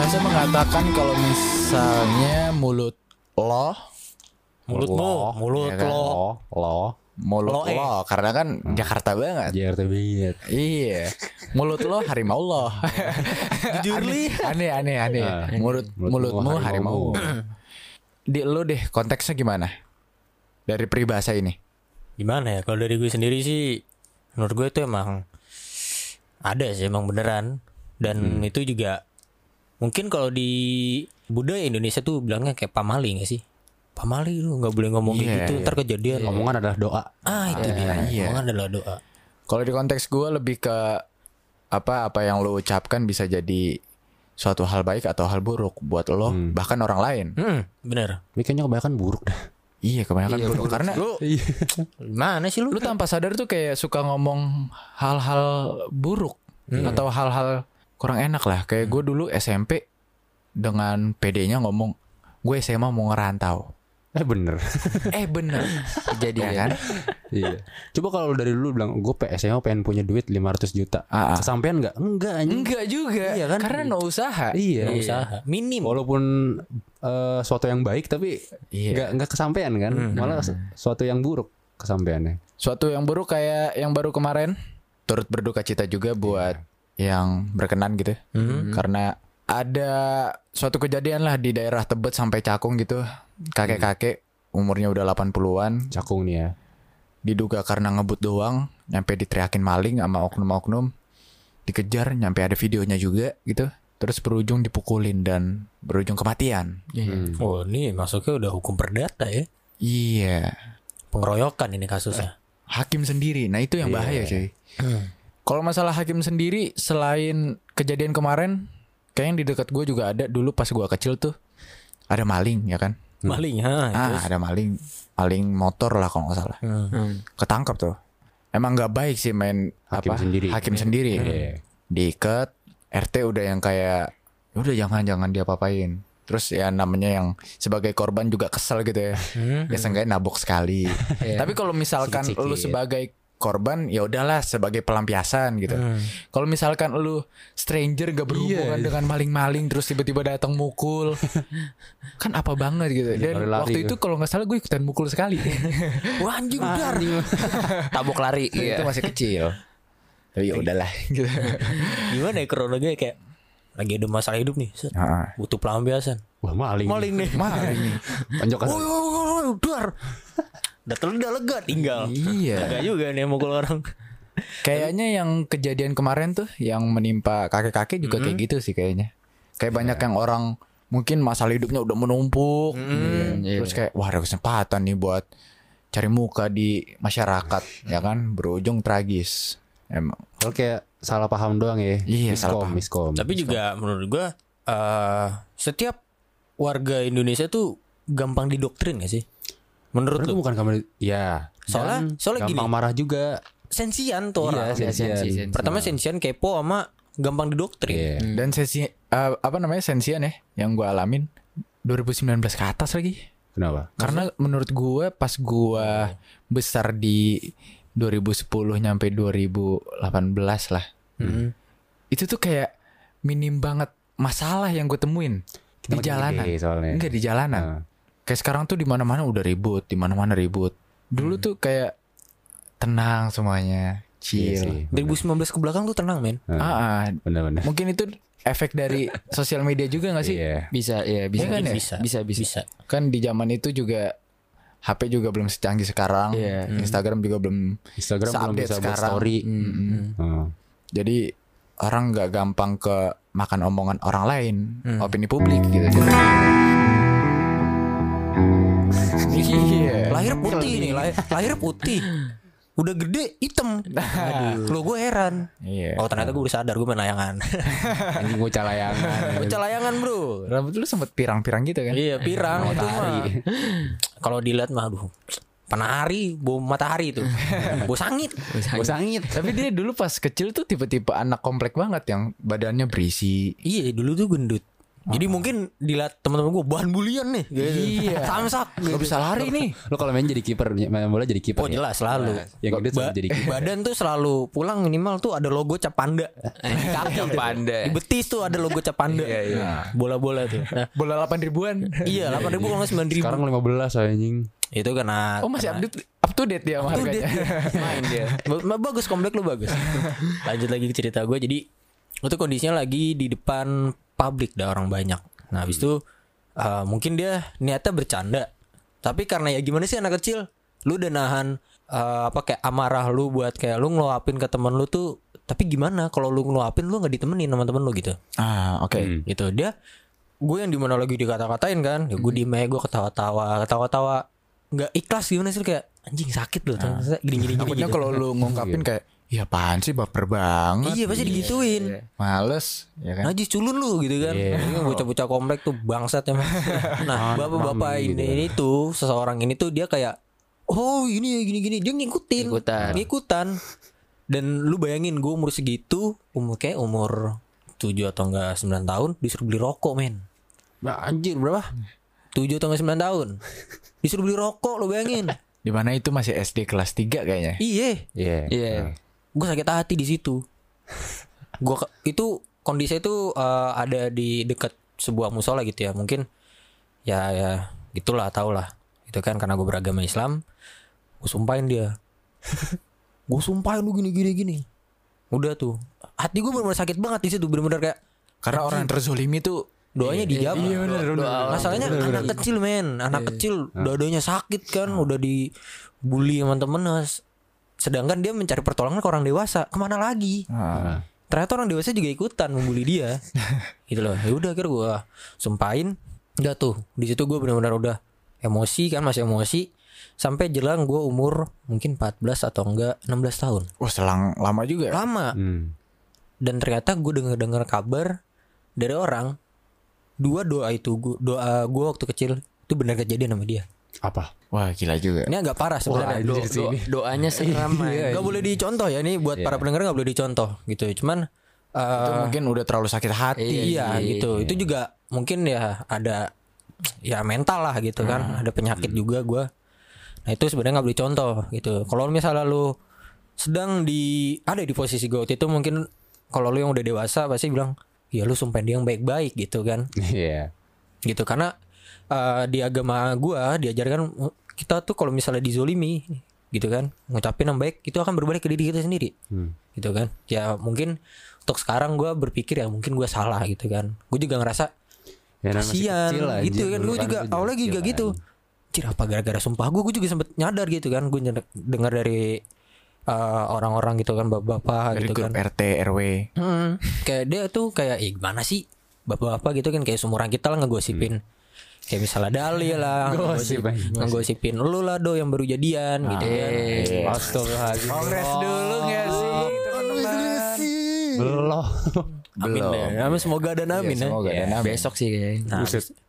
peribahasa mengatakan kalau misalnya mulut lo Mulutmu, mulut ya kan? lo. Lo, lo, mulut Lo, eh. lo karena kan Jakarta banget. Jakarta banget. Iya, mulut lo harimau lo. Jujur li. aneh aneh aneh. Ah. Mulut Mulutmu harimau. harimau. Di lo deh konteksnya gimana? Dari peribahasa ini. Gimana ya? Kalau dari gue sendiri sih, menurut gue itu emang ada sih emang beneran. Dan itu juga mungkin kalau di budaya Indonesia tuh bilangnya kayak pamali gak sih? Pamali lu nggak boleh ngomong kayak Iya, gitu, iya. ntar kejadian. Omongan adalah doa. Ah itu dia. iya. Omongan adalah doa. Kalau di konteks gue lebih ke apa apa yang lo ucapkan bisa jadi suatu hal baik atau hal buruk buat lo bahkan orang lain. Hmm, bener. Ini kayaknya kebanyakan buruk dah. Iya kebanyakan buruk karena Lu gimana sih lu? lu tanpa sadar tuh kayak suka ngomong hal-hal buruk atau hal-hal kurang enak lah. Kayak gue dulu SMP dengan PD-nya ngomong gue SMA mau ngerantau. Eh bener. Eh bener Kejadian. ya kan? iya. Coba kalau dari dulu bilang gue SMA pengen punya duit 500 juta. Ah, ah. Kesampean nggak? Enggak anjing. Enggak juga Iya kan? karena no usaha. Iya. Nggak usaha. Minim. Walaupun eh, suatu yang baik tapi Iya. nggak nggak kesampean kan? Malah su- suatu yang buruk kesampeannya. Suatu yang buruk kayak yang baru kemarin turut berduka cita juga buat yang berkenan gitu. Karena ada suatu kejadian lah di daerah Tebet sampai Cakung gitu. Kakek-kakek umurnya udah 80-an Cakung nih ya. diduga karena ngebut doang nyampe diteriakin maling sama oknum-oknum dikejar nyampe ada videonya juga gitu terus berujung dipukulin dan berujung kematian Hmm. Oh ini masuknya udah hukum perdata ya. iya Pengeroyokan ini kasusnya. hakim sendiri nah itu yang bahaya cuy kalau masalah hakim sendiri selain kejadian kemarin kayaknya di dekat gue juga ada. Dulu pas gue kecil tuh ada maling ya kan? Maling ha. ah ada maling. Maling motor lah kalau nggak salah. Hmm. ketangkap tuh. Emang nggak baik sih main Hakim apa sendiri. hakim sendiri. Iya. diikat RT udah yang kayak "Ya udah jangan jangan diapa-apain terus ya namanya yang sebagai korban juga kesel gitu ya. Ya seenggaknya nabok sekali. Tapi kalau misalkan Sikit-sikit. lu sebagai korban ya udahlah sebagai pelampiasan gitu kalau misalkan lu stranger gak berhubungan Iya. dengan maling-maling terus tiba-tiba datang mukul kan apa banget gitu dan lari-lari waktu tuh. itu kalau nggak salah gue ikutan mukul sekali Wah anjing dar. Tabok lari. itu Iya. masih kecil tapi ya udahlah gitu Gimana ya kronologinya kayak lagi ada masalah hidup nih. set. Heeh. Butuh pelampiasan. Wah maling. Maling nih. maling nih Tonjok Woi, woi, woi, woi, dar. Udah udah lega tinggal. iya Gak juga nih yang mukul orang. Kayaknya yang kejadian kemarin tuh yang menimpa kakek-kakek juga kayak gitu sih kayaknya. Kayak banyak yang orang mungkin masalah hidupnya udah menumpuk. iya. Terus kayak wah ada kesempatan nih buat cari muka di masyarakat ya kan berujung tragis. Emang Kalau kayak salah paham doang ya. Iya, miskom, salah paham. miskom. Tapi juga menurut gua eh setiap warga Indonesia tuh gampang didoktrin gak sih? Menurut lu? bukan kamu ya. Soalnya- Dan soalnya gini. gampang marah juga. Sensian tuh orang. Iya, sensian. sensi, sensi. Pertama sensian kepo sama gampang didoktrin. Iya. dan sesi eh, apa namanya sensian ya yang gue alamin 2019 ke atas lagi. Kenapa? Karena menurut gue pas gue besar di 2010 nyampe 2018 lah. Hmm. Itu tuh kayak minim banget masalah yang gue temuin Kita di jalanan. Enggak di jalanan. Nah. Kayak sekarang tuh di mana-mana udah ribut, di mana-mana ribut. Dulu tuh kayak tenang semuanya, Iya chill. sih. 2019 ke belakang tuh tenang men. Ah, ah. Bener-bener. mungkin itu efek dari sosial media juga gak sih? Iya. Bisa, ya bisa. Iya kan ya? bisa, bisa, bisa. Bisa. Kan di zaman itu juga HP juga belum secanggih sekarang. Iya. Instagram juga belum Instagram belum bisa buat sekarang. story. Mm-mm. Hmm. Jadi orang nggak gampang ke makan omongan orang lain, opini publik gitu. Iya. Lahir putih nih, lahir, lahir putih. Udah gede hitam. Aduh, lo gue heran. Iya. Oh ternyata gue udah sadar gue main layangan. Anjing bocah layangan. Bocah layangan bro. Rambut lu sempet pirang-pirang gitu kan? Iya pirang itu mah. Kalau dilihat mah aduh. Penari, bau matahari itu. Bau sangit. Bau sangit. Tapi dia dulu pas kecil tuh tipe-tipe anak komplek banget yang badannya berisi. Iya dulu tuh gendut. Jadi mungkin dilihat teman-teman gue bahan bulian nih. Gitu. Iya. Samsak. Gak bisa lari nih. Lo kalau main jadi kiper, main bola jadi kiper. Oh ya? jelas selalu. Yang gede selalu jadi kiper. badan tuh selalu pulang minimal tuh ada logo cap panda. Di kaki Cap tuh. panda. Di betis tuh ada logo cap panda. Iya, iya. Bola-bola tuh. Nah, Bola 8 ribuan. iya 8 ribu kalau 9 ribu. Sekarang 15 anjing. Itu karena Oh masih update up to date dia Tuh, harganya. dia main dia. Ba- ba- bagus komplek lu bagus. Lanjut lagi ke cerita gue. Jadi itu kondisinya lagi di depan publik dah orang banyak. Nah habis itu uh, mungkin dia niatnya bercanda. Tapi karena ya gimana sih anak kecil, lu udah nahan uh, apa kayak amarah lu buat kayak lu ngeluapin ke temen lu tuh. Tapi gimana kalau lu ngeluapin lu nggak ditemenin sama temen lu gitu. Ah, oke. Gitu dia gue yang di mana lagi dikata-katain kan ya gue diem aja gue ketawa-tawa ketawa-tawa nggak ikhlas gimana sih kayak anjing sakit loh ternyata gini-gini gini Takutnya gitu. kalau lu ngungkapin kayak Iya apaan sih baper banget Iya pasti digituin. Males ya kan Najis culun lu gitu kan. Ini bocah-bocah komplek tuh bangsat emang. Nah, bapak-bapak ini, ini tuh seseorang ini tuh dia kayak oh ini ya gini-gini dia ngikutin. Ikutan. Ngikutan. Dan lu bayangin gue umur segitu, umur kayak umur 7 atau enggak 9 tahun disuruh beli rokok, men. Nah, anjir berapa? 7 atau enggak 9 tahun. Disuruh beli rokok lu bayangin. Di mana itu masih SD kelas 3 kayaknya Iya. Iya. Iya. Gue sakit hati di situ. Gua ke- itu kondisi itu eh, ada di dekat sebuah musola gitu ya. Mungkin ya ya gitulah tau lah. Itu kan karena gue beragama Islam. Gue sumpahin dia. gue sumpahin lu gini gini gini. Udah tuh. Hati gue benar-benar sakit banget di situ. Benar-benar kayak Karena orang yang terzolimi tuh doanya dijawab. Iya benar benar Masalahnya anak kecil men, anak kecil dua-duanya sakit kan, udah dibully temennya. Sedangkan dia mencari pertolongan ke orang dewasa, ke mana lagi? Ah. Ternyata orang dewasa juga ikutan membuli dia. gitu loh. Ya udah akhirnya gue sumpahin. Udah tuh, di situ gue benar-benar udah emosi kan masih emosi sampai jelang gue umur mungkin 14 atau enggak 16 tahun. Wah selang lama juga ya Lama. Hmm. Dan ternyata gue dengar-dengar kabar dari orang dua doa itu gua, doa gue waktu kecil itu benar kejadian sama dia. Apa? Wah gila juga Ini agak parah sebenarnya. Do- ini. doanya seram man. Gak boleh dicontoh ya ini buat para pendengar gak boleh dicontoh gitu. Cuman eh, Itu mungkin udah terlalu sakit hati iya, gitu. Itu juga mungkin ya ada ya mental lah gitu kan. Ada penyakit juga gua. Nah itu sebenarnya nggak boleh contoh gitu. Kalau misalnya lu sedang di ada di posisi gue itu mungkin kalau lu yang udah dewasa pasti bilang ya lu sumpahin dia yang baik-baik gitu kan Iya. gitu karena eh, di agama gua diajarkan uh, kita tuh kalau misalnya dizolimi gitu kan ngucapin yang baik itu akan berbalik ke diri kita sendiri. Hmm. gitu kan. Ya mungkin untuk sekarang gua berpikir ya mungkin gua salah gitu kan. Gue juga ngerasa Ya, kasian gitu kan. Gue juga awalnya juga gitu. Cir apa gara-gara sumpah gue gue juga sempet nyadar gitu kan. Gue dengar dari eh, orang-orang gitu kan bapak-bapak Dari gitu grup kan. RT RW Hmm, kayak dia tuh kayak gimana sih bapak-bapak? Gitu kan. Kayak seumuran kita lah ngegosipin kayak misalnya Dali lah Gosip, ngegosipin lu lah do yang baru jadian gitu kan Astagfirullahaladzim. Kongres dulu gak sih teman-teman Belum. amin Belum. deh amin semoga dan amin ya Semoga dan amin. Besok sih kayaknya. nah,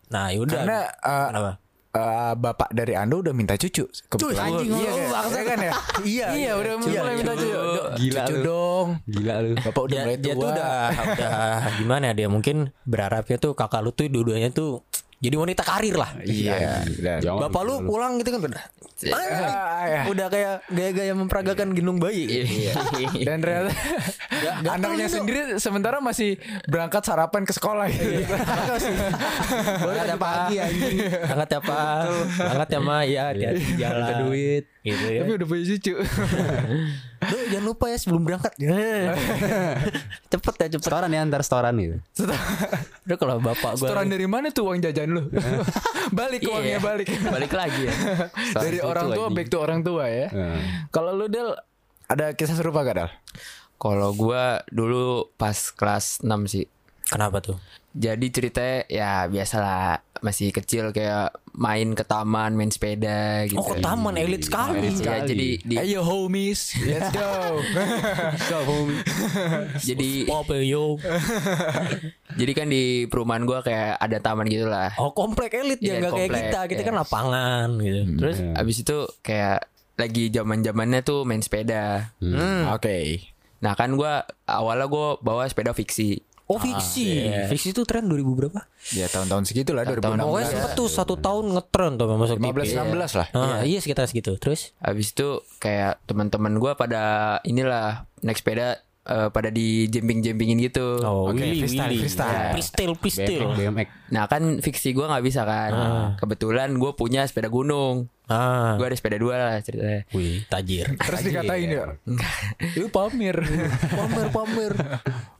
nah yaudah Karena eh, Kenapa? eh, bapak dari Anda udah minta cucu kebetulan. anjing, iya, lu kan? Iya kan ya? Iya, Iya udah mulai minta cucu. Do- Gila cucu lu. dong. Gila lu. Bapak udah dia, mulai dia tua. tuh udah udah gimana ya dia mungkin berharapnya tuh kakak lu tuh dua-duanya tuh jadi wanita karir lah Iya. Jangan Bapak lu pulang gitu kan udah Ah, ya. udah kayak gaya-gaya memperagakan gendong bayi. Iya. Dan ternyata anaknya sendiri sementara masih berangkat sarapan ke sekolah gitu. Baru tadi pagi anjing. Angkat ya Pak. Angkat ya Ma. Ya hati-hati jalan. Ada duit. Gitu ya. Tapi udah punya cucu. Duh, jangan lupa ya sebelum berangkat. cepet ya cepet. Setoran ya antar setoran gitu. Udah kalau bapak gua Setoran dari mana tuh uang jajan lu? balik uangnya balik. Balik lagi ya. dari orang tua back to orang tua ya. Nah. Kalau lu Del ada kisah serupa gak Del? Kalau gua dulu pas kelas 6 sih. Kenapa tuh? Jadi ceritanya ya biasalah masih kecil kayak main ke taman, main sepeda gitu. Oh, ke taman elit sekali. Ya, jadi di, Ayo homies, let's go. jadi Pop yo. jadi kan di perumahan gua kayak ada taman gitu lah. Oh, komplek elit ya Iya, nggak kayak kita. Kita kan yes. lapangan gitu. Terus abis itu kayak lagi zaman zamannya tuh main sepeda. Oke. Nah kan gua awalnya gua bawa sepeda fiksi. Oh fiksi, fiksi itu tren 2000 berapa? Ya tahun-tahun segitu lah 2016. Pokoknya sempet tuh satu tahun ngetren tuh masuk TV. 15 16 lah. Ah, iya sekitar segitu. Terus? Habis itu kayak teman-teman gua pada inilah naik sepeda eh, pada di jemping-jempingin gitu. Oh, Oke, Willy, freestyle, Willy. freestyle. Freestyle, freestyle. BMX. Nah kan fiksi gua nggak bisa kan. Kebetulan gue punya sepeda gunung. Ah. Gue ada sepeda dua lah ceritanya. Wih, tajir. Terus dikatain ya. Lu pamer. pamer, pamer.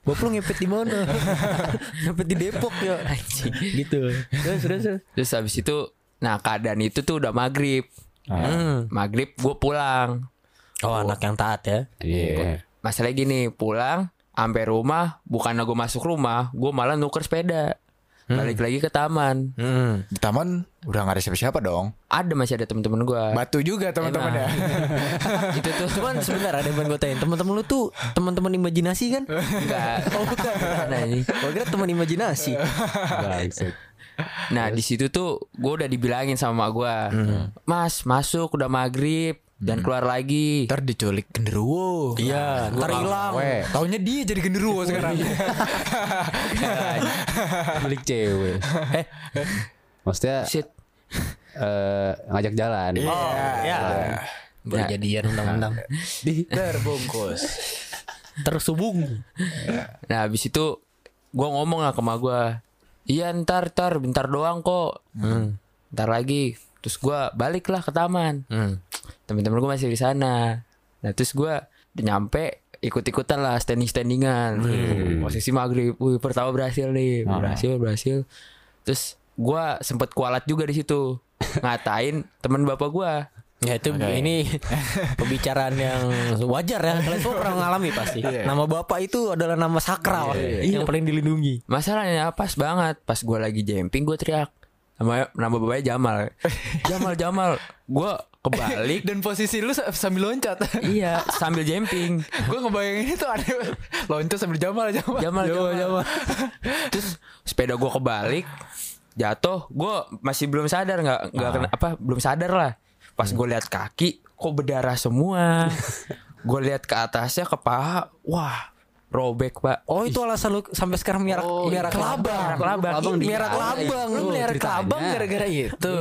Bapak lu ngepet di mana? ngepet di Depok ya. gitu. Terus, terus, terus. Terus habis itu, nah keadaan itu tuh udah maghrib. Hmm. Maghrib gue pulang. Oh, anak yang taat ya. Iya. Masalahnya gini, pulang sampai rumah, bukan gue masuk rumah, gue malah nuker sepeda. Balik lagi ke taman. Hmm. Di taman udah gak ada siapa-siapa dong. Ada masih ada temen-temen gue. Batu juga teman-teman ya. itu tuh Cuman sebentar ada yang pengen gue tanya Teman-teman lu tuh Teman-teman imajinasi kan? enggak. Oh bukan Nah, ini. Gue kira teman imajinasi. Nah di situ tuh gue udah dibilangin sama gue, Mas masuk udah maghrib dan keluar lagi. Ntar diculik genderuwo. Iya Ntar hilang Weh, taunya dia jadi genderuwo sekarang. Milik cewek. Eh Maksudnya Shit. eh, ngajak jalan. Oh ya Berjadian undang-undang Terbungkus. Tersubung Nah habis itu gue ngomong lah ke emak gue, iya ntar ntar bentar doang kok, ntar lagi. Terus gue balik lah ke taman. hmm. Temen-temen gue masih di sana. Nah terus gue udah nyampe ikut-ikutan lah standing standingan. Posisi maghrib, wih pertama berhasil nih, berhasil berhasil. Terus gue sempet kualat juga di situ. Ngatain teman bapak gue. Ya itu ini pembicaraan yang wajar ya. Kalian semua pernah mengalami pasti. Nama bapak itu adalah nama sakral. Yang paling dilindungi. Masalahnya pas banget. Pas gue lagi jumping gue teriak. Nama, nama bapaknya Jamal. Jamal Jamal. Gue kebalik. Dan posisi lu sa- sambil loncat. Iya sambil jumping. Gue ngebayangin itu ada loncat sambil jamal jamal. Jamal Jamal, Terus sepeda gue kebalik Jatuh. Gue masih belum sadar nggak nggak kena apa Belum sadar lah. Pas gue lihat kaki Kok berdarah semua? Gue lihat ke atasnya ke paha Wah Robek pak Oh itu alasan lu sampai sekarang miara miara kelabang. Kelabang. Kelabang miara kelabang. Lu miara kelabang gara-gara itu.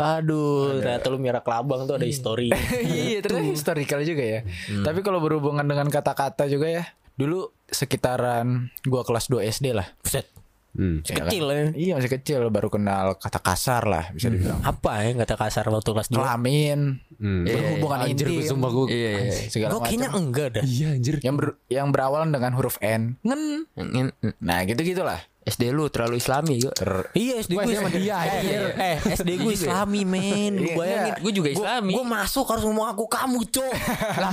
Aduh, ternyata lu miara kelabang tuh ada histori. iya, ternyata historical juga ya. Tapi kalau berhubungan dengan kata-kata juga ya. Dulu sekitaran gua kelas 2 SD lah. Buset. Hmm. Kecil ya. Iya masih kecil baru kenal kata kasar lah bisa dibilang. Apa ya kata kasar waktu kelas 2? Kelamin, Hmm. berhubungan Anjir gue intim, sumpah gue Iya iya segala Gue kayaknya macam. enggak dah. Iya anjir Yang ber- yang berawalan dengan huruf N. Ngen. Yang- Nah, gitu-gitulah. SD lu terlalu islami gue Ter- Iya SD gue sama dia Eh, eh SD gue islami men Lu bayangin Gue juga islami Gue masuk harus ngomong aku kamu cok lah,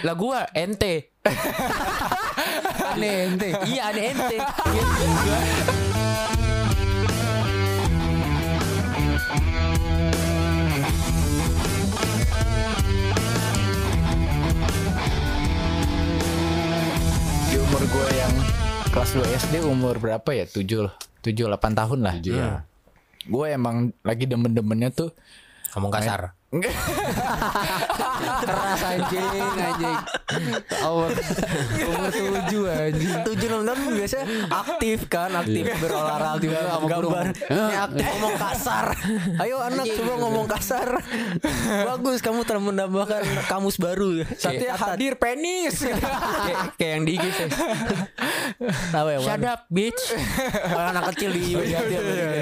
lah gue ente Aneh ente Iya aneh ente di umur gue yang kelas 2 SD umur berapa ya? 7 7 8 tahun lah. Iya. Gue emang lagi demen-demennya tuh Ngomong kasar Keras anjing anjing. Umur Umur tujuh anjing. Tujuh enam tahun biasa aktif kan Aktif berolahraga Gambar. Ini aktif ngomong kasar. Ayo anak coba ngomong kasar. Bagus kamu telah menambahkan kamus baru. Satya hadir penis. kayak, yang di IG sih. Tahu ya Shut up bitch. Anak kecil di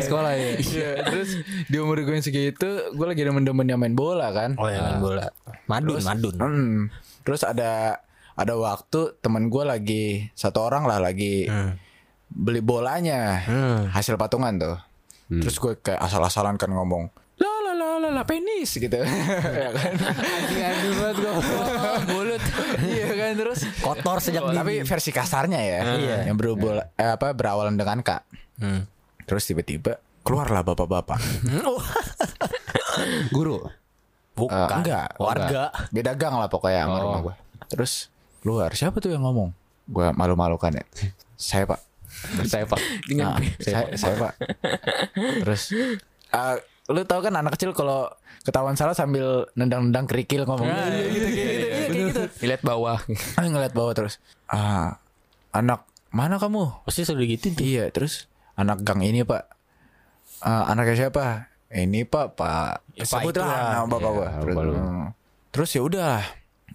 sekolah ya. Iya, terus di umur gue yang segitu, gue lagi demen-demennya main bola kan. Oh ya main bola Madun Madun Hmm. Terus ada ada waktu temen gue lagi satu orang lah lagi beli bolanya hasil patungan tuh. Terus gue kayak asal-asalan kan ngomong la la la la la penis gitu. ya kan. Anjing banget gue Mulut. iya kan terus Kotor sejak dini tapi versi kasarnya ya. Iya. Yang berhubung eh, apa berawalan dengan Kak. Hmm. Terus tiba-tiba keluarlah bapak-bapak. Oh, Guru Bukan Eh, enggak. Warga Beda gang lah pokoknya sama rumah gue. Terus keluar siapa tuh yang ngomong? Gue malu-malu kan ya. Saya pak. Saya pak Nah, saya, saya pak. Terus eh, lu tahu kan anak kecil kalau ketahuan salah sambil nendang-nendang kerikil ngomong Nah, "Iya, gitu, gitu, gitu, iya, gitu. Lihat bawah Ah, ngeliat bawah terus. Ah, anak mana kamu Pasti sudah gitu. Iya, terus anak gang ini pak, Eh, anaknya siapa? Ini pak, pak. Ya, Pak itulah. lah nama bapak Iya, gua. Terus, baru. hmm. terus ya udah,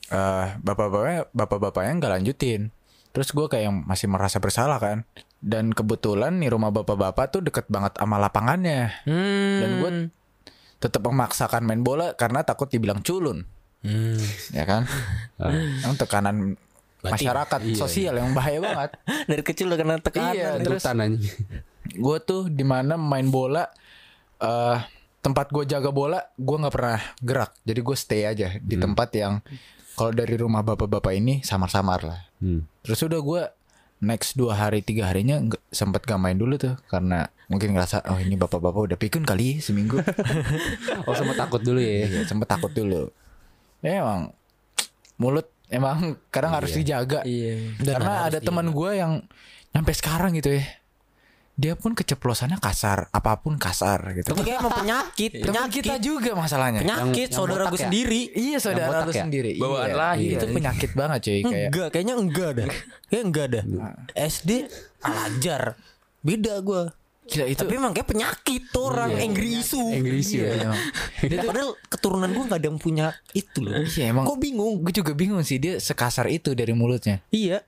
eh bapak-bapaknya, bapak-bapaknya nggak lanjutin. Terus gue kayak yang masih merasa bersalah kan. Dan kebetulan nih rumah bapak-bapak tuh deket banget sama lapangannya. Hmm. Dan gue tetap memaksakan main bola karena takut dibilang culun, Hmm. ya kan? Yang tekanan Berarti- masyarakat sosial yang bahaya banget. Dari kecil udah kena tekanan. Iya, terus gue tuh di mana main bola eh tempat gue jaga bola gue nggak pernah gerak. Jadi gue stay aja di tempat yang kalau dari rumah bapak-bapak ini samar-samar lah. Hmm. terus udah gue next dua hari tiga harinya nggak sempet gak main dulu tuh karena mungkin ngerasa oh ini bapak-bapak udah pikun kali seminggu. Oh sama takut dulu ya. Iya, sempet takut dulu. Ya emang mulut emang kadang harus dijaga. Iya. Dan karena ada teman gue yang nyampe sekarang gitu ya dia pun keceplosannya kasar apa pun kasar gitu Tapi kayak emang penyakit, penyakit, kita juga masalahnya penyakit yang saudara gue ya? sendiri. iya saudara lu ya? sendiri Bawaan iya, lahir. itu penyakit banget cuy kayak Enggak, kayaknya enggak dah. Kayak enggak dah. SD alajar. Beda gue. gila itu Tapi emang kayak penyakit tuh orang angry isu. Inggris ya. emang. Padahal keturunan gue nggak ada yang punya itu loh. iya emang Kok bingung? gue juga bingung sih dia sekasar itu dari mulutnya Iya.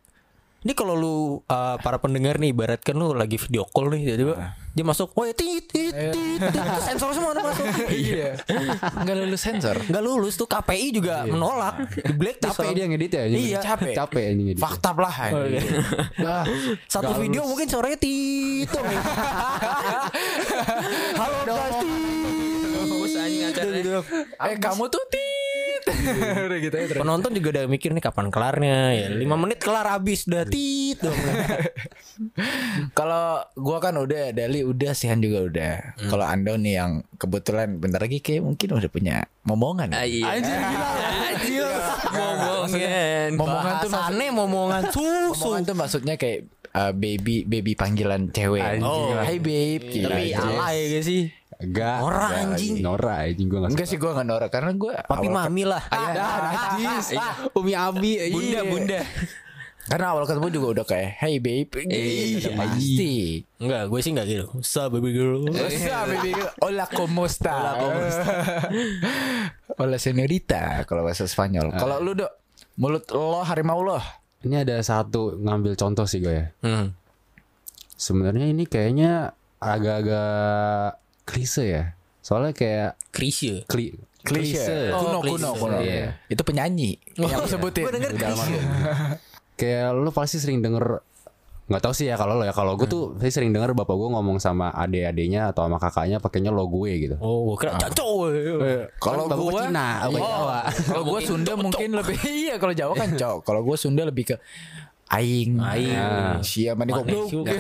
Ini kalau lu uh, para pendengar nih ibaratkan lu lagi video call nih tiba-tiba dia masuk, "Oh, ya tit tit tit." tit." Itu sensor semua udah masuk. iya nggak lulus sensor Nggak lulus tuh KPI juga menolak. Di blacklist Capek dia ngedit ya. Iya. capek Capek anjing ngedit. fakta lah anjing. Ah, Satu video mungkin suaranya tito nih. Halo guys. Acaranya. eh kamu tuh tit udah gitu ya terus. Penonton juga udah mikir nih kapan kelarnya ya. 5 menit kelar habis udah tit dong. Kalau gua kan udah, Dali udah, Sihan juga udah. Hmm. Kalau Ando nih yang kebetulan bentar lagi kayak mungkin udah punya momongan. Ah, iya. Anjir gila. Anjir. Ngomongin. Momongan tuh maksud- Bahasannya momongan susu. momongan tuh maksudnya kayak uh, baby baby panggilan cewek. Oh. Hey babe. Tapi alay gak sih? Enggak. Nora, enggak, anjing. Nora anjing gua enggak Enggak sih gua gak norak karena gua Papi mami lah. Najis. Umi Abi. Bunda, iya. bunda. Karena awal ketemu juga udah kayak hey babe. Gitu, udah pasti. Enggak, gue sih enggak gitu. Sa baby girl. Hola baby. Hola como está? Hola como está? Hola señorita kalau bahasa Spanyol. Kalau lu dok mulut lo harimau lo. Ini ada satu ngambil contoh sih gue ya. Hmm. Sebenarnya ini kayaknya agak-agak klise ya. Soalnya kayak Krisya. kli Klise. Oh, kuno, klise. kuno, kuno. Iya. Itu penyanyi yang sebutin. Gue denger. Krisya. kayak lu pasti sering denger nggak tahu sih ya kalau lo ya kalau gue tuh Hmm. saya sering denger bapak gue ngomong sama adik-adiknya atau sama kakaknya pakainya lo gue gitu. Oh, gue kira caco. Kalau Kan bapak gua Cina, apa Jawa. Kalau gue Sunda mungkin lebih iya kalau Jawa kan cok. Kalau gue Sunda lebih ke aing. Aing. Siapa nih goblok. juga.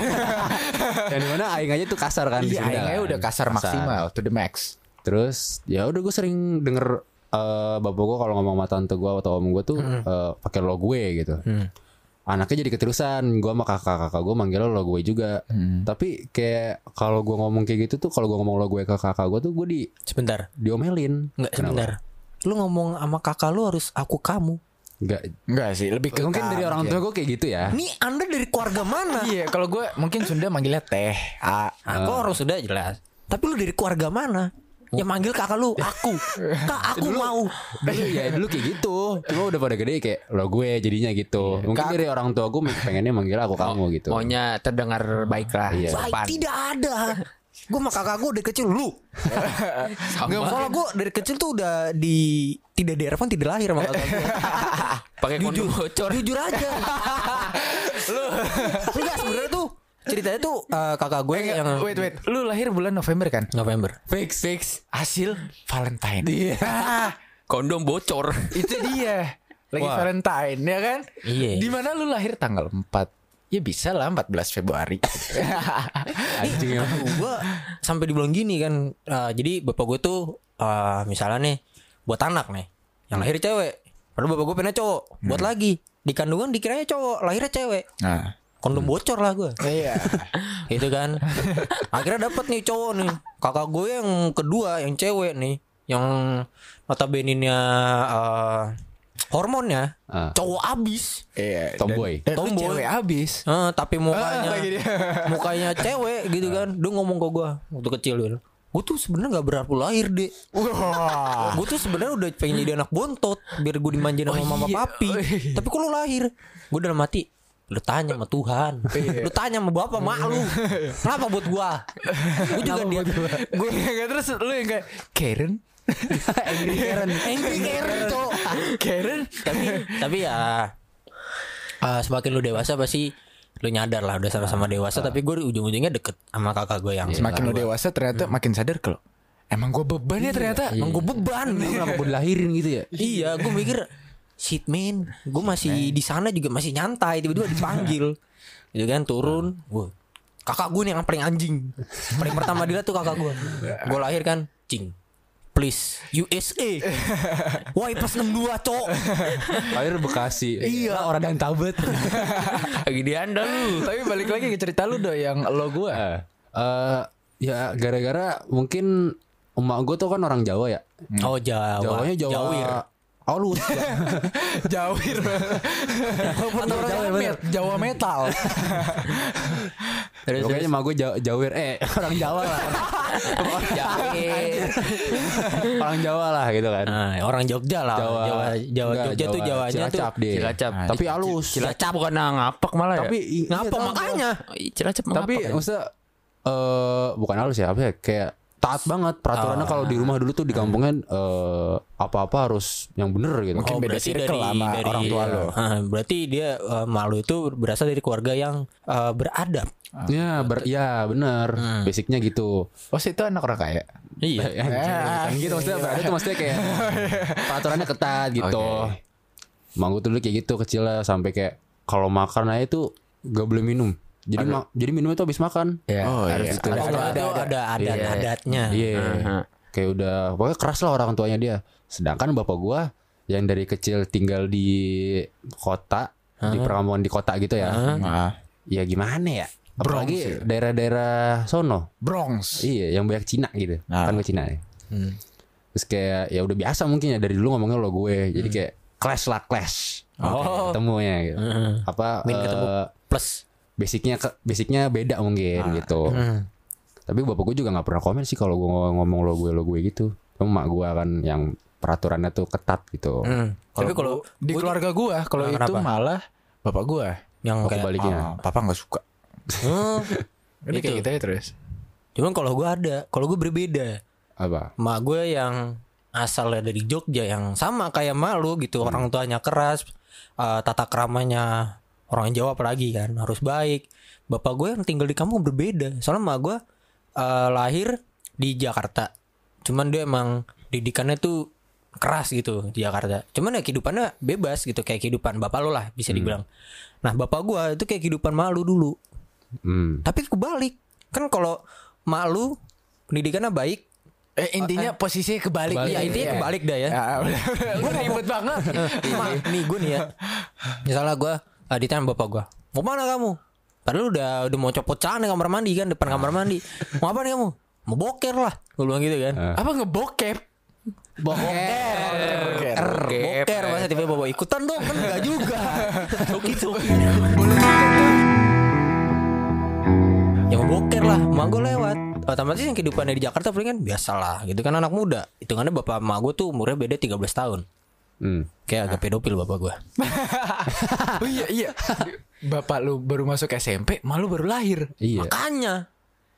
Yang di mana aing aja tuh kasar kan di Iya, Sunda aingnya kan. udah kasar, maksimal to the max. Terus ya udah gue sering denger eh, bapak gue kalau ngomong sama tante gue atau om gue tuh eh, pakai lo gue gitu. Anaknya jadi keterusan, gue sama kakak-kakak gue manggilnya lo gue juga. Tapi kayak kalau gue ngomong kayak gitu tuh, kalau gue ngomong lo gue ke kakak gue tuh gue di Sebentar. diomelin. Enggak, Kenapa? sebentar. Lu ngomong sama kakak lu harus aku kamu. Enggak. Enggak sih, lebih ke Mungkin dari orang tua gue kayak gitu ya. Ini Anda dari keluarga mana? Iya, kalau gue mungkin Sunda manggilnya teh. A. Aku harus sudah jelas. Tapi lu dari keluarga mana? Yang manggil kakak lu aku. Kak, aku mau. Dulu ya dulu kayak gitu. Cuma udah pada gede kayak lo gue jadinya gitu. Mungkin dari orang tua gue pengennya manggil aku kamu gitu. Maunya terdengar baik lah. Iya. Baik, tidak ada. Gue sama kakak gue dari kecil lu. Enggak soalnya gue dari kecil tuh udah di tidak direpon tidak lahir sama kakak gue. Pakai kondom bocor. Jujur aja. lu enggak sebenarnya tuh ceritanya tuh eh, kakak gue yang Wait, wait. Lu lahir bulan November kan? November. Fix, fix. Hasil Valentine. Iya. Kondom bocor. itu dia. Lagi Wah. Valentine ya kan? Iya. Di mana lu lahir tanggal 4? Ya bisa lah 14 Februari. Anjing ya. gue sampai dibilang gini kan eh, jadi bapak gue tuh eh, misalnya nih buat anak nih yang lahir cewek. Padahal bapak gue pengen cowok buat lagi. Di kandungan dikiranya cowok lahirnya cewek. Nah. kondom bocor lah gue Iya. gitu kan. Akhirnya dapat nih cowok nih. Kakak gue yang kedua yang cewek nih. Yang notabene nya eh, hormonnya Ah. cowok abis. Iya. Tomboy. Dan, Tomboy. cewek abis. Eh, tapi mukanya Ah, dia. mukanya cewek gitu kan. Dia ngomong ke gua waktu kecil dia. Gue tuh sebenarnya nggak berharap lu lahir deh. Gue tuh sebenarnya udah pengen jadi anak bontot biar gue dimanjain sama mama iya. papi. Oh, iya. Tapi lu lahir? Gue dalam hati lu tanya sama Tuhan. Iya. Lu tanya sama bapak mak lu. Kenapa buat gua? Gue juga dia. Gue yang terus lu yang kayak Karen. Angry Karen. Angry Karen tuh. Karen. tapi tapi ya eh, semakin lu dewasa pasti lu nyadar lah udah sama-sama dewasa tapi gue ujung-ujungnya deket sama kakak gue yang Semakin lu dewasa ternyata makin sadar kalau emang gue beban ya ternyata. emang gue beban. Kenapa gue dilahirin gitu ya? iya gue mikir shit man gue masih di sana juga masih nyantai tiba-tiba dipanggil. Gitu kan turun gue kakak gue nih yang paling anjing. Paling pertama dilihat tuh kakak gue gue lahir kan cing please USA wah pas 62 cok Lahir Bekasi. Iya. Orang dan tabet. Lagi di anda lu. Tapi balik lagi ke cerita lu do yang lo gue. Eh, eh, ya gara-gara mungkin emak gue tuh kan orang Jawa ya. oh Jawa Jawanya Jawa. Jawir Halus. Jawir. Atau Jawa, met, Jawa metal. Terus, Pokoknya emak gue Jawa, Jawir eh orang Jawa lah. Jawir. orang Jawa lah gitu kan. Nah, orang Jogja lah. Jawa, Jawa, Jawa Enggak, Jogja tuh Jawanya tuh. Cilacap deh. Cilacap. Tapi halus. Cilacap bukan ngapak malah ya. Tapi i- Ngapa iya, makanya? Ih, Cilacap Tapi ngapak ya. maksudnya eh bukan halus ya, apa ya? Kayak taat banget peraturannya kalau di rumah dulu tuh di kampungnya eh, apa-apa harus yang bener gitu. Mungkin beda circle sama orang tua lo. Ah, berarti dia eh, malu itu berasal dari keluarga yang eh, beradab. Ya, ber, ya bener. Basicnya gitu. Oh, si itu anak orang kaya. Iya. Ya, kan gitu maksudnya berarti tuh maksudnya kayak peraturannya ketat gitu. Gue tuh dulu kayak gitu kecil lah sampai kayak kalau makan aja tuh gak boleh minum. Jadi ma- jadi minum itu habis makan. Ya, Oh, harus iya. itu. Ada ada ada ada Iya. adatnya. Iya. Kayak udah pokoknya keras lah orang tuanya dia. Sedangkan bapak gua yang dari kecil tinggal di kota, di perkampungan di kota gitu ya. Nah, Ya gimana ya? Apalagi daerah-daerah sono. Bronx. Iya, yang banyak Cina gitu. Nah. Kan gue Cina ya. Hmm. Terus kayak ya udah biasa mungkin ya dari dulu ngomongnya lo gue. Jadi kayak clash lah clash. Oh. Ketemunya gitu. Heeh. Apa Min ketemu. eh, Plus. Basicnya ke, basicnya beda mungkin gitu. Hmm. Tapi bapak gue juga nggak pernah komen sih kalau gue ngomong lo gue lo gue gitu. Cuma mak gue kan yang peraturannya tuh ketat gitu. Hmm. Tapi kalau di keluarga gua kalau Nah, itu kenapa? malah bapak gua. yang Oh, kayak kebaliknya. Ah, papa nggak suka. Hmm. Udah Itu. kayak gitu ya terus. Cuman kalau gue ada, kalau gue berbeda. Apa? Mak gue yang asalnya dari Jogja yang sama kayak malu gitu, orang tuanya keras, eh, tata keramanya orang Jawa apalagi kan harus baik. Bapak gue yang tinggal di kampung berbeda. Soalnya mak gue eh, lahir di Jakarta. Cuman dia emang didikannya tuh keras gitu di Jakarta. Cuman ya kehidupannya bebas gitu kayak kehidupan bapak lo lah bisa dibilang. Nah bapak gue itu kayak kehidupan malu dulu. Hmm. Tapi kebalik kan kalau malu pendidikannya baik Eh intinya posisinya kebalik. ya Iya, intinya iya. kebalik dah ya. Ya, gue ribet banget. Ma, nih gue nih ya. Misalnya gue uh, ditanya bapak gue, mau mana kamu? Padahal udah udah mau copot celana kamar mandi kan depan kamar mandi. Mau apa nih kamu? Mau boker lah. Gue bilang gitu kan. Apa ngebokep? Boker. Boker masa tiba-tiba bawa ikutan dong kan enggak juga. Coki coki. Ya mau boker lah, mak gue lewat. Otomatis yang kehidupannya di Jakarta paling kan biasalah gitu kan anak muda. Hitungannya bapak emak gue tuh umurnya beda 13 tahun. Hmm. Kayak agak pedofil bapak gue. Oh iya iya. Bapak lu baru masuk SMP, malu baru lahir. Iya. Makanya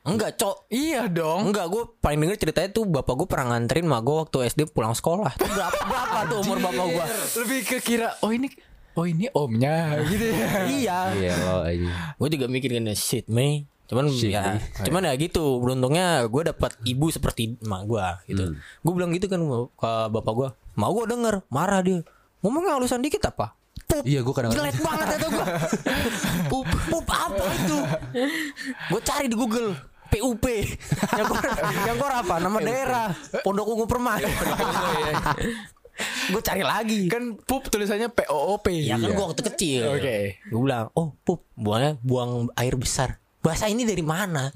Enggak cok Iya dong. Enggak gue paling denger ceritanya tuh Bapak gue pernah nganterin mak gue waktu SD pulang sekolah Itu berapa, berapa tuh umur bapak gue Lebih ke kira oh ini oh ini omnya gitu ya. Iya Iya lo aja. Gue juga mikir kan shit me Cuman ya Cuman ya gitu Beruntungnya gue dapat ibu seperti mak gue gitu Gue bilang gitu kan ke bapak gue Mak gue denger Marah dia. Ngomongnya halusan dikit apa? Pup. Iya gue kadang-kadang. Jelek banget itu gue Pup. Pup apa itu? Gue cari di Google PUP yang kor, yang apa? Nama daerah Pondok Ungu Permai. Gue cari lagi. Kan pup tulisannya P O O P. ya kan gue waktu kecil. Oke. gue bilang oh pup buangnya buang air besar. Bahasa ini dari mana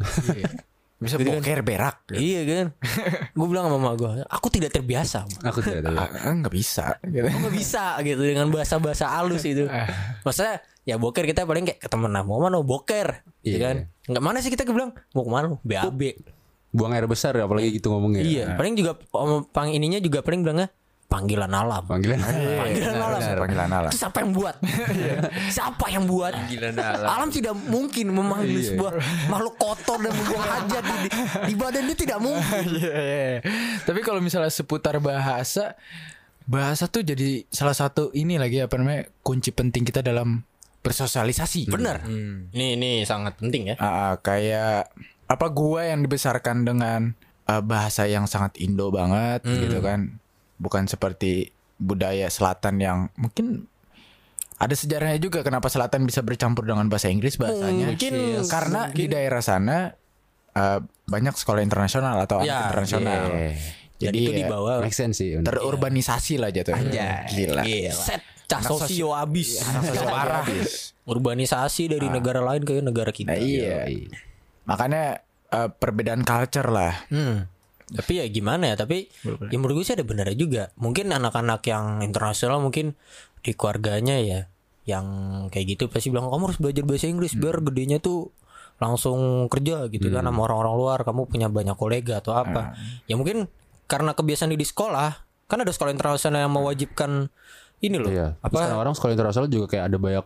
Bisa Gitu kan. boker berak. Iya kan Gue bilang sama mama gue Aku tidak terbiasa Aku tidak tahu. Ah, nggak bisa gitu. Aku gak bisa gitu Dengan bahasa-bahasa halus itu Maksudnya Ya boker kita paling kayak ketemu Mau mana boker Gitu Iya. kan Nggak mana sih kita bilang Mau ke mana lu BAB Buang air besar apalagi gitu ngomongnya. Iya Paling juga om, Pang ininya juga paling bilangnya Panggilan alam Panggilan. Panggilan alam Panggilan alam. Itu siapa yang buat Siapa yang buat Panggilan alam. Alam tidak mungkin memanggil Iya. sebuah makhluk kotor dan membuang hajat di, di, di badan dia tidak mungkin Iya, iya. Tapi kalau misalnya seputar bahasa, bahasa tuh jadi salah satu ini lagi apa namanya kunci penting kita dalam bersosialisasi. Bener Ini ini sangat penting ya Ah, ah, kayak apa gua yang dibesarkan dengan ah, bahasa yang sangat Indo banget gitu kan. Bukan seperti budaya selatan yang mungkin ada sejarahnya juga kenapa selatan bisa bercampur dengan bahasa Inggris bahasanya. Mungkin- karena di daerah sana ah, banyak sekolah internasional atau anak Ya, internasional. iya. Dan Jadi itu ya, dibawa Make sense sih. terurbanisasi lah jatuhnya. Gila. Set Cah sosio abis Parah. Urbanisasi dari negara lain ke negara kita Nah, iya. Makanya eh, perbedaan culture lah. Hmm. Tapi ya gimana ya Tapi ya menurut gue sih ada benernya juga. Mungkin anak-anak yang internasional Mungkin di keluarganya ya Yang kayak gitu pasti bilang Kamu harus belajar bahasa Inggris Biar gedenya tuh langsung kerja gitu kan Sama orang-orang luar. Kamu punya banyak kolega atau apa. Ya mungkin karena kebiasaan di sekolah Kan ada sekolah internasional yang mewajibkan Ini loh. Iya. Apa? Sekarang orang sekolah internasional juga kayak ada banyak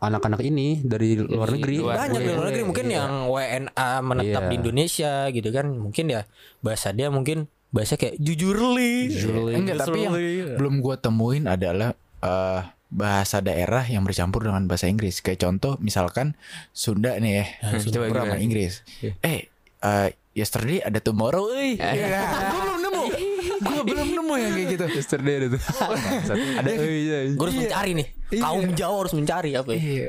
anak-anak ini dari luar negeri. banyak di luar negeri mungkin Iya. yang WNA menetap Iya. di Indonesia gitu kan mungkin ya bahasa dia mungkin bahasa kayak jujur li Enggak, tapi yang belum gua temuin adalah eh, bahasa daerah yang bercampur dengan bahasa Inggris. Kayak contoh misalkan Sunda nih ya, coba bercampur sama? Inggris. Eh, eh, yesterday ada tomorrow, euy. Iya. Gua belum nemu. Gua belum nemu yang kayak gitu. Yesterday ada tuh. ada iya. gue harus mencari nih kaum Jawa harus mencari apa ya Iya.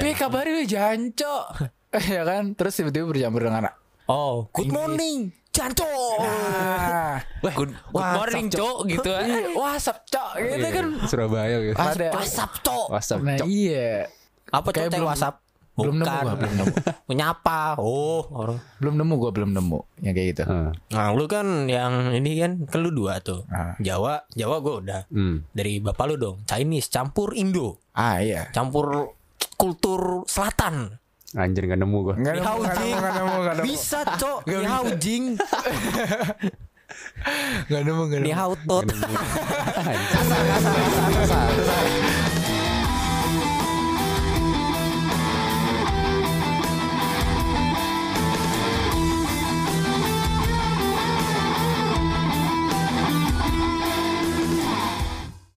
Pi kabar euy janco. ya kan? Terus tiba-tiba bercampur dengan oh good morning Janco Nah, Good, good morning, Cok gitu. iya, WhatsApp cok gitu kan. Surabaya gitu. Ada. WhatsApp cok WhatsApp. Nah, Cok. iya. apa cok Kayak cek belum- nemu gua, belum nemu. menyapa oh orang Belum nemu gua belum nemu yang kayak gitu. Heeh. nah lu kan yang ini kan kan lu dua tuh Ah. Jawa Jawa gue udah Hmm. dari bapak lu dong Chinese campur Indo Ah iya. campur kultur selatan Anjir gak nemu gua. Enggak Ni hao jing. Bisa cok Ni hao jing Enggak nemu, enggak Ni hao tot Kasar, kasar, kasar, kasar.